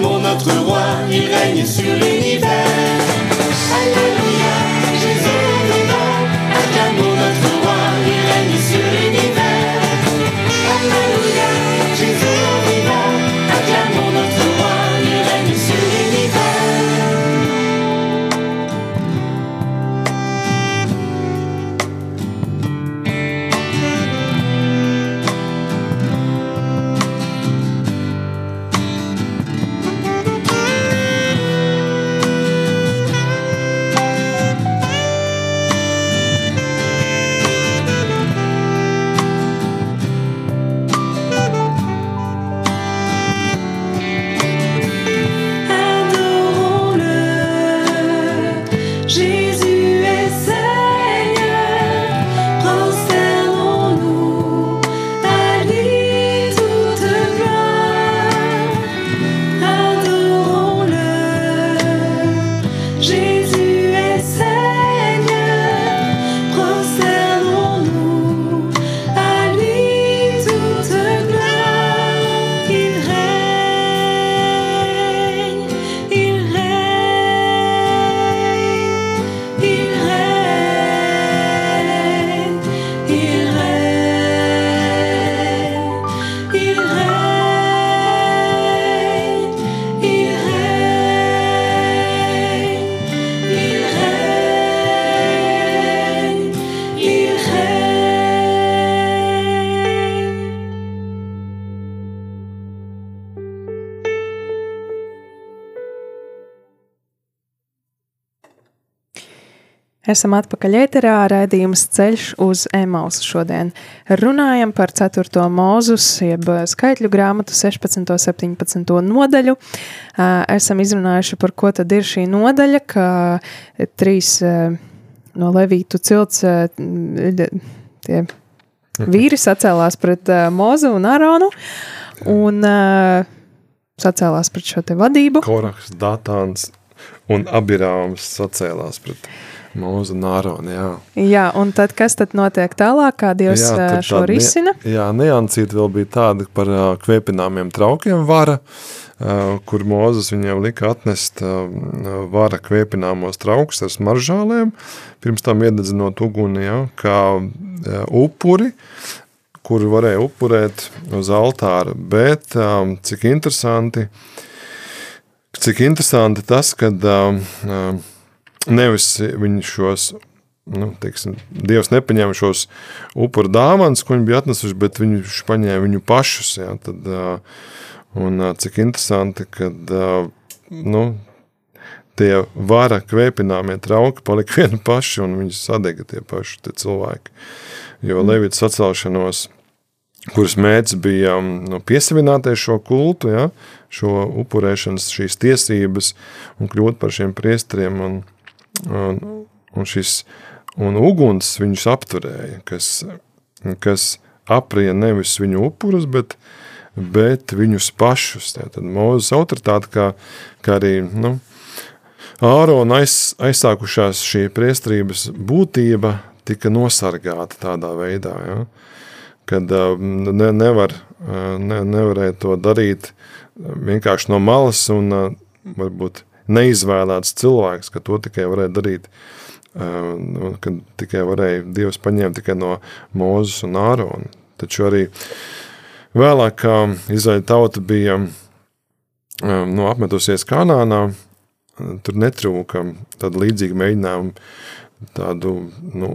Notre roi, il règne sur l'univers. Esam atpakaļ ēterā, raidījums ceļš uz Emausu šodien. Runājam par 4. mūzus, jeb skaitļu grāmatu 16. un 17. nodaļu. Esam izrunājuši, par ko tad ir šī nodaļa, ka trīs no Levītu cilts tie vīri sacēlās pret Mozu un Aronu un sacēlās pret šo te vadību. Koraks, Datāns un Abirāms sacēlās pret Mūzu un Āronu. Jā. Jā, un tad kas tad notiek tālāk, kā Dievs jā, šo risina? Ne, jā, niansīta vēl bija tāda par uh, kvēpināmiem traukiem vara, uh, kur Mūzes viņiem lika atnest uh, vara kvēpināmos traukus ar smaržālēm, pirms tam iededzinot uguni, ja, kā uh, upuri, kuru varēja upurēt uz altāra, bet um, cik interesanti, cik interesanti tas, kad um, um, nevis viņi šos, nu, teiksim, Dievs nepaņēma šos upuru dāvanas, ko viņi bija atnesuši, bet viņš paņēma viņu pašus, jā, tad, un cik interesanti, kad, uh, nu, tie vara kvēpināmie trauki palika vieni paši, un viņi sadega tie paši tie cilvēki. Jo Levita sacelšanos, kuras mērķis bija nu, piesavināties šo kultu, ja, šo upurēšanas šīs tiesības un kļūt par šiem priestriem un, un, un šis un uguns viņus apturēja, kas, kas aprija nevis viņu upurus, bet, bet viņus pašus. Tad Mūzes autoritāte, kā, kā arī nu, Ārona aiz, aizsākušās šī priestrības būtība tika nosargāta tādā veidā, ja? kad uh, ne, nevar, uh, ne, nevarēja to darīt uh, vienkārši no malas un uh, varbūt neizvēlēts cilvēks, ka to tikai varēja darīt, uh, un kad tikai varēja Dievs paņemt tikai no Mūzes un Ārona. Taču arī vēlāk, kā Izraēļa tauta bija um, nu, apmetusies Kanānā, tur netrūka tāda līdzīga mēģinājuma tādu, nu,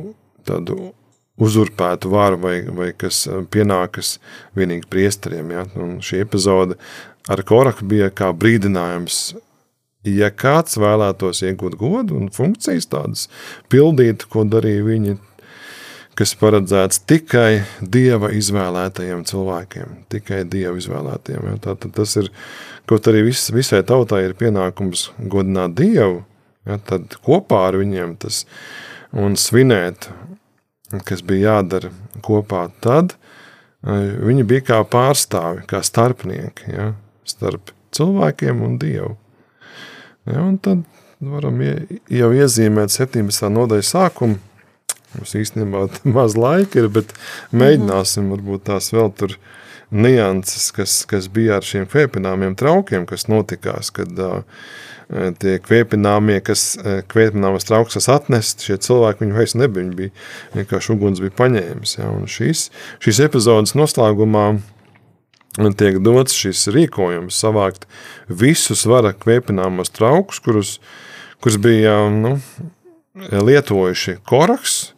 tādu uzurpētu varu vai, vai kas pienākas vienīgi priesteriem. Ja? Un šī epizode ar Koraku bija kā brīdinājums, ja kāds vēlētos iegūt godu un funkcijas tādas pildīt, ko darīja viņi, kas paredzēts tikai Dieva izvēlētajiem cilvēkiem, tikai Dieva izvēlētajiem. Ja? Tātad tas ir, kaut arī vis, visai tautai ir pienākums godināt Dievu, ja? tad kopā ar viņiem tas un svinēt, kas bija jādara kopā tad, eh, viņi bija kā pārstāvi, kā starpnieki, ja? starp cilvēkiem un Dievu. Ja, tad varam ie- jau iezīmēt 17. nodaļu sākumu. Mums īstenībā maz laika ir, bet mēģināsim varbūt tās vēl tur nianses, kas, kas bija ar šiem kvēpināmiem traukiem, kas notikās, kad uh, tie kvēpināmie, kas uh, kvēpināmas trauks, kas atnest, šie cilvēki, viņi vairs nebija, viņi bija vienkārši uguns bija paņēmis. Ja, un šīs, šīs epizodes noslēgumā tiek dots šis rīkojums savākt visus vara kvēpināmos traukus, kurus, kurus bija nu, lietojuši koraks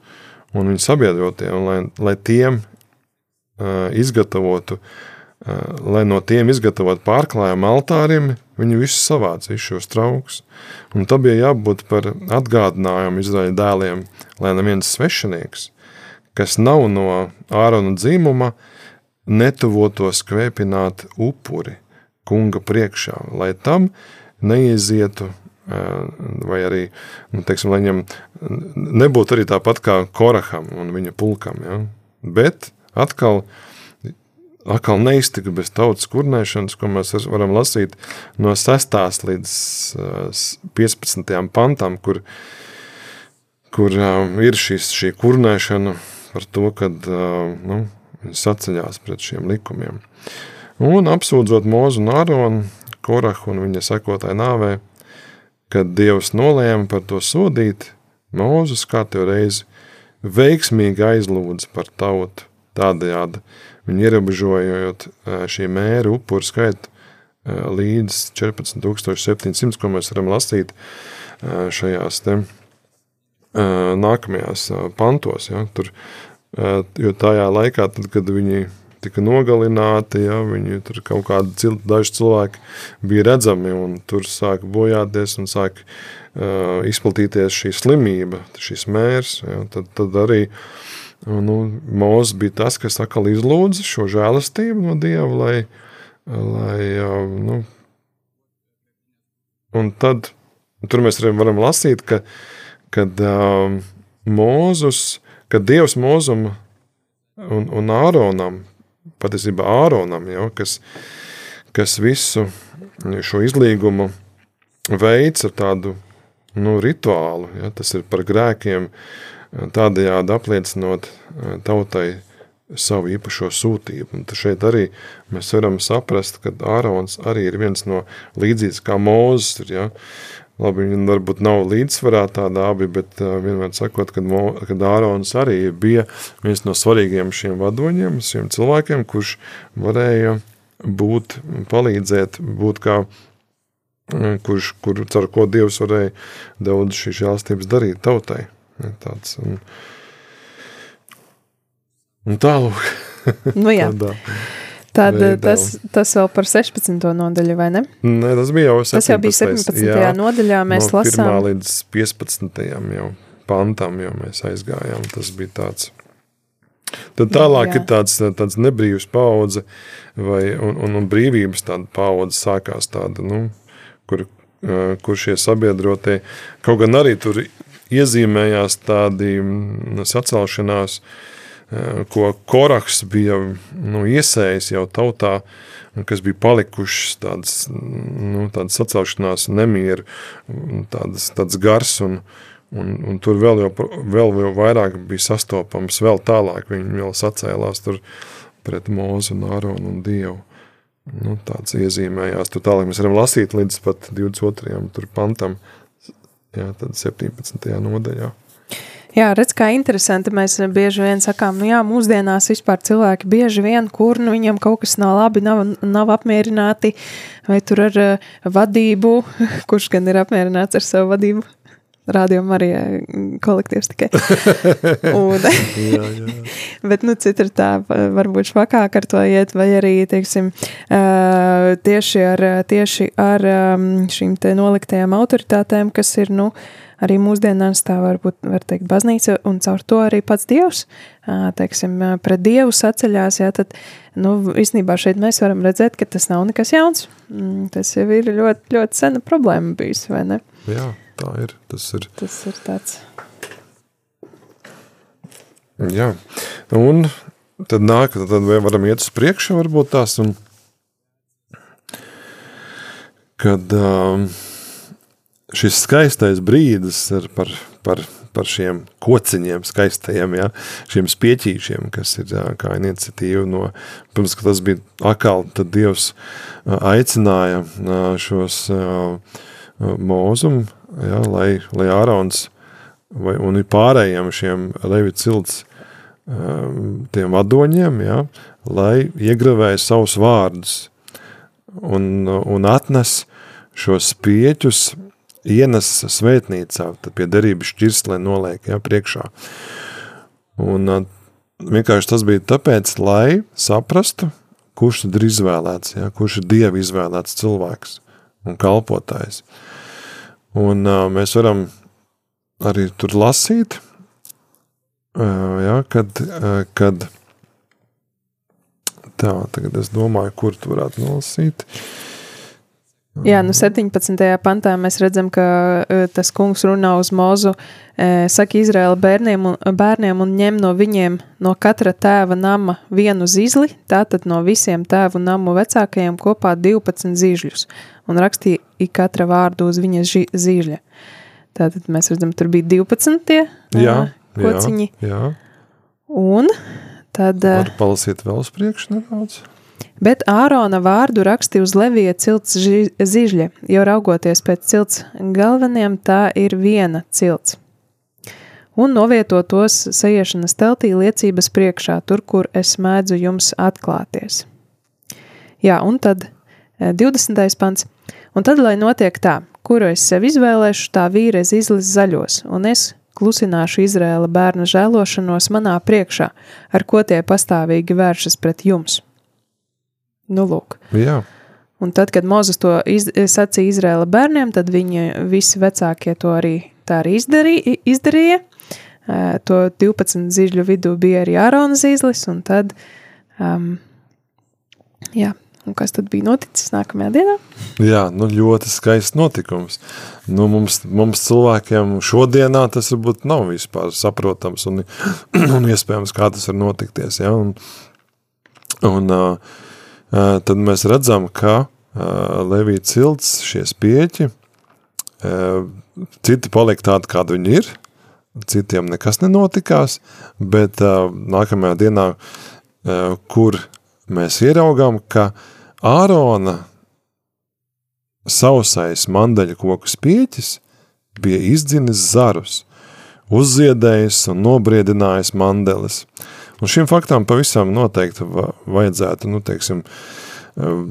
un viņa sabiedrotie, un lai, lai tiem uh, izgatavotu, uh, lai no tiem izgatavotu pārklājumu altāriem, viņi visus savāca, visus šos traukus. Un tam bija jābūt par atgādinājumu Izraēļa dēliem, lai neviens svešinieks, kas nav no ārona dzīmuma, netuvotos kvēpināt upuri kunga priekšā, lai tam neiezietu, vai arī, nu, teiksim, lai viņam nebūtu arī tāpat kā Koraham un viņa pulkam, ja? bet atkal, atkal neiztika bez tautas kurnēšanas, ko mēs varam lasīt no 6. līdz 15. pantam, kur, kur ir šis, šī kurnēšana par to, kad, nu, saceļās pret šiem likumiem. Un apsūdzot Mūzu un Āronu, Korahu un viņa sekotāju nāvē, kad Dievs nolēma par to sodīt, Mūzes katru reizi veiksmīgi aizlūdza par tautu. Tādējādi viņi ierobežojot šī mēra upuru skaitu līdz 14,700, ko mēs varam lasīt šajās te nākamajās pantos. Ja, tur Jo tajā laikā, tad, kad viņi tika nogalināti, ja, viņi tur kaut kādi cil, daži cilvēki bija redzami, un tur sāka bojāties un sāka uh, izplatīties šī slimība, šis mērs, ja, tad, tad arī nu, Mūzes bija tas, kas atkal izlūdza šo žēlastību no Dieva, lai, lai uh, nu, un tad tur mēs arī varam lasīt, ka, kad uh, Mūzus, kad Dievs Mūzum un, un Āronam, patiesībā Āronam, jau, kas, kas visu šo izlīgumu veids ar tādu nu, rituālu, ja, tas ir par grēkiem, tādējādi apliecinot eh, tautai savu īpašo sūtību. Un šeit arī mēs varam saprast, ka Ārons arī ir viens no līdzīgs kā ir, Ja? Labi, viņi varbūt nav līdzsvarā tādā abi, bet uh, vienmēr sakot, kad, Mo, kad Ārons arī bija viens no svarīgiem šiem vadoņiem, šiem cilvēkiem, kurš varēja būt, palīdzēt, būt kā kurš, kur, ar ko Dievs varēja daudz šīs žēlstības darīt tautai. Tāds, un, un tālūk. Nu, jā. Tādā. Tad veidā. tas, tas vēl par 16. nodaļu, vai ne? Nē, tas bija jau 17. Tas jau bija 17. Jā, nodaļā, mēs no lasām. 1. līdz 15. jau pantam, jau mēs aizgājām. Tas bija tāds. Tad tālāk Jā. ir tāds, tāds nebrīvs paudze, vai, un, un, un brīvības tāda paudze sākās tāda, nu, kur, eh, kur šie sabiedrotie, kaut gan arī tur iezīmējās tādi mm, sacelšanās, eh, ko Koraks bija nu, iesējis jau tautā, un kas bija palikušas tādas, nu, tādas sacelšanās, nemieru, tādas, tādas gars, un, un, un tur vēl, jau, vēl, vēl vairāk bija sastopams, vēl tālāk viņi vēl sacēlās tur pret Mūzu un Āronu un Dievu. Nu, tāds iezīmējās. Tur tālāk mēs varam lasīt līdz pat 22. Tur pantam, jā, tad 17. nodaļā. Jā, redz, kā interesanti. Mēs bieži vien sakām, nu jā, mūsdienās vispār cilvēki bieži vien, kur nu viņam kaut kas nav labi, nav, nav apmierināti, vai tur ar uh, vadību, kurš gan ir apmierināts ar savu vadību. Rādījumā arī kolektīvs tikai. Un, Jā, jā. Bet, nu, citi ir tā, varbūt švakāk ar to iet, vai arī, teiksim, ā, tieši ar, tieši ar ām, šīm te noliktajām autoritātēm, kas ir, nu, arī mūsdienās tā varbūt, var teikt, baznīca, un caur to arī pats Dievs, teiksim, pret Dievu saceļās, jā, tad, nu, īstenībā šeit mēs varam redzēt, ka tas nav nekas jauns. Mm, Tas jau ir ļoti, ļoti sena problēma bijis, vai ne? jā, tā ir. Tas ir. Tas ir tāds. Jā, un tad nāk, tad varam iet uz priekšu, varbūt tās. Un, kad um, šis skaistais brīdis par, par, par šiem kociņiem, skaistajiem, ja, šiem spieķīšiem, kas ir jā, kā iniciatīva no, pirms, ka tas bija akal, tad Dievs aicināja šos mūzumu, ja, lai, lai Ārons vai, un pārējiem šiem levi cilts tiem vadoņiem, ja, lai iegravēja savus vārdus un, un atnes šos spieķus, ienes svētnīcā, tad pie derības šķirslē noliek ja, priekšā. Un uh, vienkārši tas bija tāpēc, lai saprastu, kurš tad ir izvēlēts, ja, kurš ir Dieva izvēlēts cilvēks un kalpotājs. Un uh, mēs varam arī tur lasīt, uh, ja, kad, uh, kad tā, tagad es domāju, kur tu varētu nolasīt. Jā, nu 17. pantā mēs redzam, ka e, tas kungs runā uz mūzu, e, saka Izraēla bērniem un, bērniem un ņem no viņiem no katra tēva nama vienu zizli, tātad no visiem tēvu namu vecākajiem kopā 12 zīžļus, un rakstīja ik katra vārdu uz viņa ži, zīžļa. Tātad mēs redzam, tur bija 12 tie Jā, ā, kociņi, Jā, jā. un tad... e, Var palasīt vēl uz priekšu nedaudz. Bet Ārona vārdu rakstīja uz Levija cilts ži- zižļa, jo raugoties pēc cilts galveniem, tā ir viena cilts. Un novieto tos sajiešanas teltī liecības priekšā, tur, kur es mēdzu jums atklāties. Jā, un tad eh, 20. pants. Un tad, lai notiek tā, kuru es sev izvēlēšu, tā vīres izlis zaļos, un es klusināšu Izrēla bērna žēlošanos manā priekšā, ar ko tie pastāvīgi vēršas pret jums. Nu, lūk. Jā, Un tad, kad Mozus to iz, sacīja Izraēla bērniem, tad viņi visi vecākie to arī tā arī izdarīja. izdarīja. To 12 zīļu vidū bija arī Ārona zīzlis, un tad, um, jā, un kas tad bija noticis nākamajā dienā? Jā, nu ļoti skaists notikums. Nu, mums, mums cilvēkiem šodienā tas varbūt nav vispār saprotams un, un iespējams, kā tas var notikties. Ja? Un, un uh, tad mēs redzam, ka Levija cilts šie spieķi, citi paliek tādi, kādi viņi ir, citiem nekas nenotikās, bet nākamajā dienā, kur mēs ieraugām, ka Ārona sausais mandaļa koku spieķis bija izdzinis zarus, uzziedējis un nobriedinājis mandeles. Un šim faktam pavisam noteikti va- vajadzētu, nu, teiksim, eh,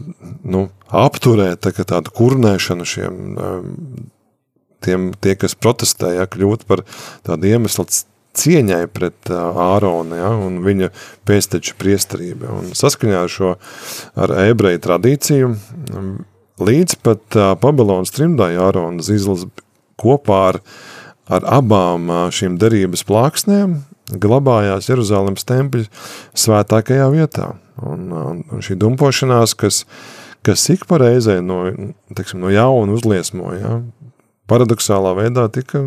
nu, apturēt tā, tādu kurnēšanu šiem, eh, tiem, tie, kas protestēja, kļūt par tādu iemeslu cieņai pret ā, Āronu ja, un viņa pēsteču priesterību. Un saskaņā ar šo ar ebreju tradīciju mm, līdz pat ā, Babilonas trimdai Ārona zīzlis kopā ar, ar abām ā, šīm derības plāksnēm glabājās Jeruzalemes tempļa svētākajā vietā. Un, un, šī dumpošanās, kas, kas ik pa reizē no, teiksim, no jauna uzliesmoja, ja, paradoxālā veidā tika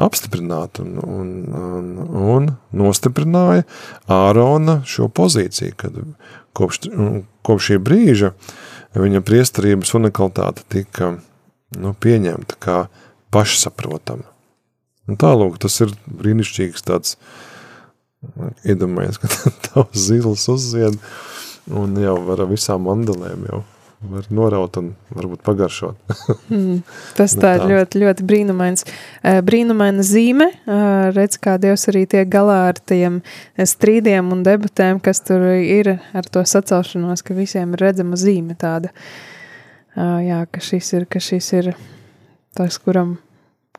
apstiprināta un, un, un, un nostiprināja Ārona šo pozīciju, kad kopš, kopš šī brīža viņa priesterības unikalitāte tika nu, pieņemta kā pašsaprotama. Un tālūk, tas ir brīnišķīgs tāds, iedomājies, ka tavs zils uzzied un jau var ar visām mandelēm jau var noraut un varbūt pagaršot. Tas Nu tā ir ļoti, ļoti brīnumains. Eh, Brīnumaina zīme, eh, redz, kā Dievs arī tiek galā ar tiem strīdiem un debatēm, kas tur ir ar to sacelšanos, ka visiem ir redzama zīme tāda. Eh, Jā, ka šis ir, ka šis ir tas, kuram,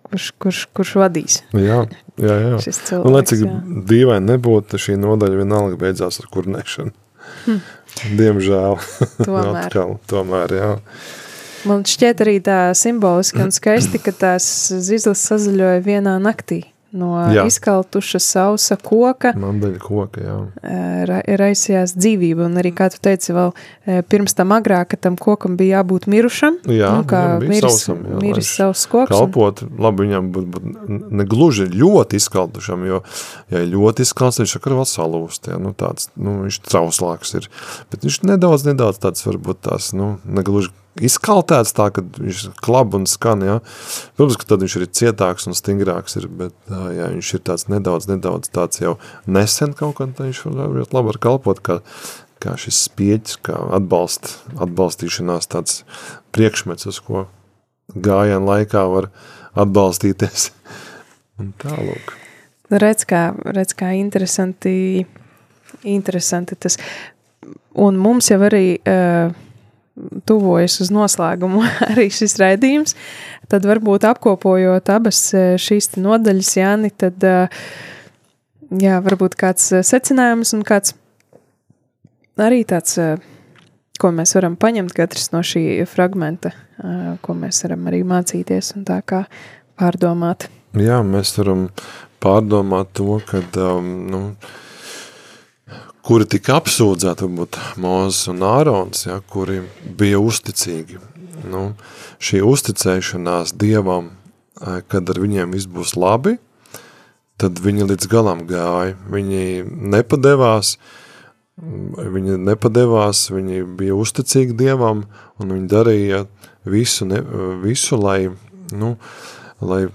kurš, kurš, kurš vadīs jā, jā, jā. šis Un, lai cilvēks. cik dīvaini nebūtu, šī nodaļa vienalga beidzās ar kurnēšanu. Diemžēl. Hm. Tomēr. Atkal, tomēr, jā. Man šķiet arī tā simboliski un skaisti, ka tās zizlis sazaļoja vienā naktī. No Jā. izkaltuša sausa koka Mandaļa koka, jā. eh, ra- raisījās dzīvība. Un arī, kā tu teici, vēl eh, pirms tam agrāk, ka tam kokam bija jābūt mirušam. Jā, nu, kā jā, miris, sausam, jā, miris savs koks. Kalpot, labi, viņam būt ne gluži ļoti izkaltušam, jo, ja ļoti izkalts, viņš sakar vēl salūst, jā, nu tāds, nu, viņš trauslāks ir. Bet viņš nedaudz, nedaudz tāds varbūt tās, nu, ne gluži izkaltēts tā, ka viņš klab un skan, jā. Protams, ka tad viņš ir cietāks un stingrāks ir, bet, jā, viņš ir tāds nedaudz, nedaudz tāds jau nesen kaut kā, tad viņš var labi var kalpot, kā, kā šis spieķis, kā atbalst, atbalstīšanās tāds priekšmets, uz ko gājienu laikā var atbalstīties. Un tālūk. Nu, redz, kā, redz, kā interesanti, interesanti tas. Un mums jau arī uh, tuvojas uz noslēgumu arī šis raidījums. Tad varbūt apkopojot abas eh, šīs nodaļas, Jāni, tad uh, jā, varbūt kāds eh, secinājums un kāds arī tāds, ko mēs varam paņemt katrs no šī fragmenta, ko mēs varam arī mācīties un tā kā pārdomāt. Jā, mēs varam pārdomāt to, ka, um, nu, kuri tika apsūdzēti, varbūt Mūzes un Ārons, ja, kuri bija uzticīgi. Nu, šī uzticēšanās Dievam, eh, kad ar viņiem viss būs labi, tad viņi līdz galam gāja. Viņi nepadevās, viņi nepadevās, viņi bija uzticīgi Dievam, un viņi darīja visu, ne, visu lai, nu, lai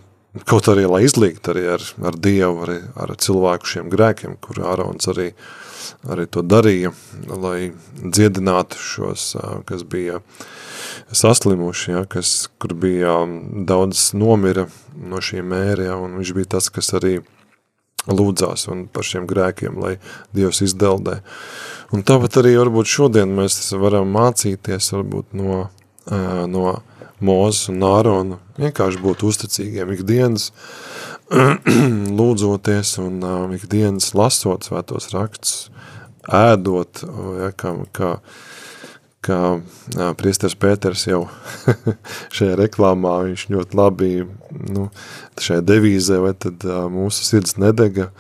kaut arī, lai izlīgt arī ar, ar Dievu, arī ar cilvēku šiem grēkiem, kur Ārons arī, arī to darīja, lai dziedinātu šos, kas bija saslimuši, ja, kas, kur bija daudz nomira no šī mēra, ja, un viņš bija tas, kas arī lūdzās un par šiem grēkiem, lai Dievs izdeldē. Un tāpat arī varbūt šodien mēs varam mācīties varbūt no, no Mūzes un Ārona, vienkārši būt uzticīgiem ikdienas, lūdzoties un uh, ikdienas lasot svētos rakstus, ēdot, ja, kā, kā, kā ā, priesteris Pēters jau šajā reklāmā, viņš ļoti labi, nu, šajā devīzē, vai tad ā, mūsu sirds nedega,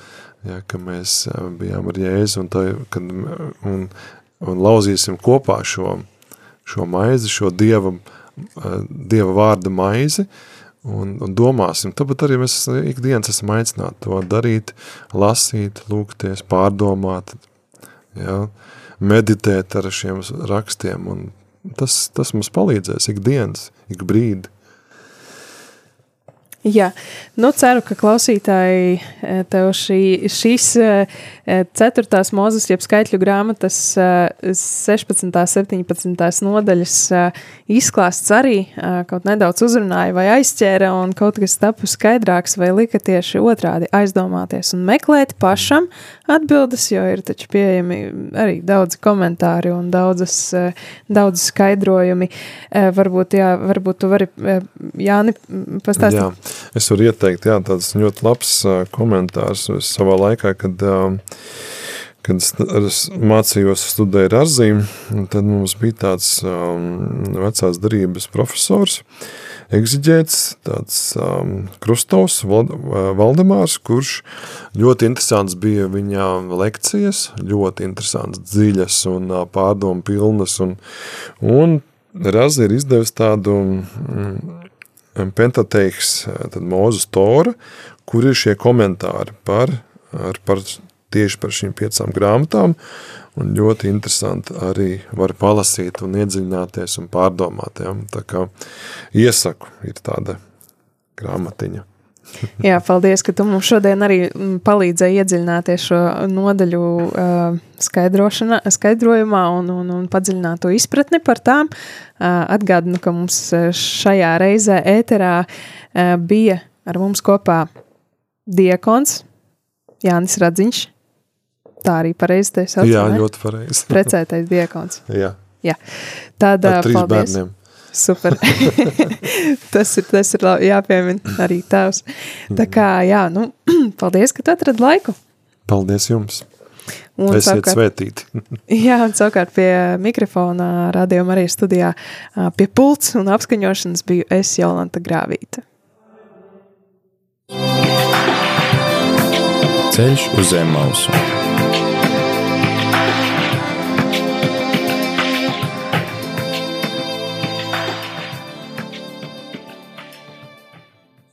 ja, ka mēs ā, bijām ar Jēzu un, tā, kad, un, un lauzīsim kopā šo, šo maizi, šo dieva, ā, dieva vārda maizi, un, un domāsim. Tāpat arī mēs ikdienas esam aicināti to darīt, lasīt, lūgties, pārdomāt, ja, meditēt ar šiem rakstiem, un tas, tas mums palīdzēs ikdienas, ik brīdi. Jā, nu ceru, ka klausītāji eh, tev šī, šīs eh, ceturtās mūzes, jeb skaitļu grāmatas eh, 16. 17. nodaļas izklāsts arī kaut nedaudz uzrunāja vai aizķēra un kaut kas tapu skaidrāks vai lika tieši otrādi aizdomāties un meklēt pašam atbildes, jo ir taču pieejami arī daudzi komentāri un daudzas, daudz skaidrojumi. Varbūt, jā, varbūt tu vari, Jāni, pastāstīt. Jā, es varu ieteikt, jā, tāds ļoti labs komentārs Es savā laikā, kad, kad es mācījos studēju Arzīm, tad mums bija tāds vecās darības profesors, egziģēts, tāds um, Krustovs, Val, Valdemārs, kurš ļoti interesants bija viņa lekcijas, ļoti interesants, dziļas un ā, pārdomu pilnas, un, un Razi ir izdevis tādu mm, Pentateiks, tad Mūzes Tora, kur ir šie komentāri par, ar, par tieši par šīm piecām grāmatām, un ļoti interesanti arī var palasīt un iedziļināties un pārdomāt. Ja? Tā kā iesaku ir tāda grāmatiņa. Jā, paldies, ka tu mums šodien arī mm, palīdzēji iedziļināties šo nodaļu skaidrojumā un, un, un padziļināt to izpratni par tām. Atgādinu, ka mums šajā reizē ēterā bija ar mums kopā diekons Jānis Radziņš. Tā arī pareizi te sauc. Jā, ne? ļoti pareizi. Precētais diekons. Jā, Jā. Tad, ar trīs paldies. bērniem. Super. tas ir, tas ir labi, jāpiemina arī tavs. Tā kā, jā, nu, paldies, ka tu atradi laiku. Paldies jums! Un Esiet savukārt- svētīti! Jā, un savukārt pie mikrofona radījuma arī studijā pie pults un apskaņošanas biju es Jolanta Grāvīta. Ceļš uz zem mausu.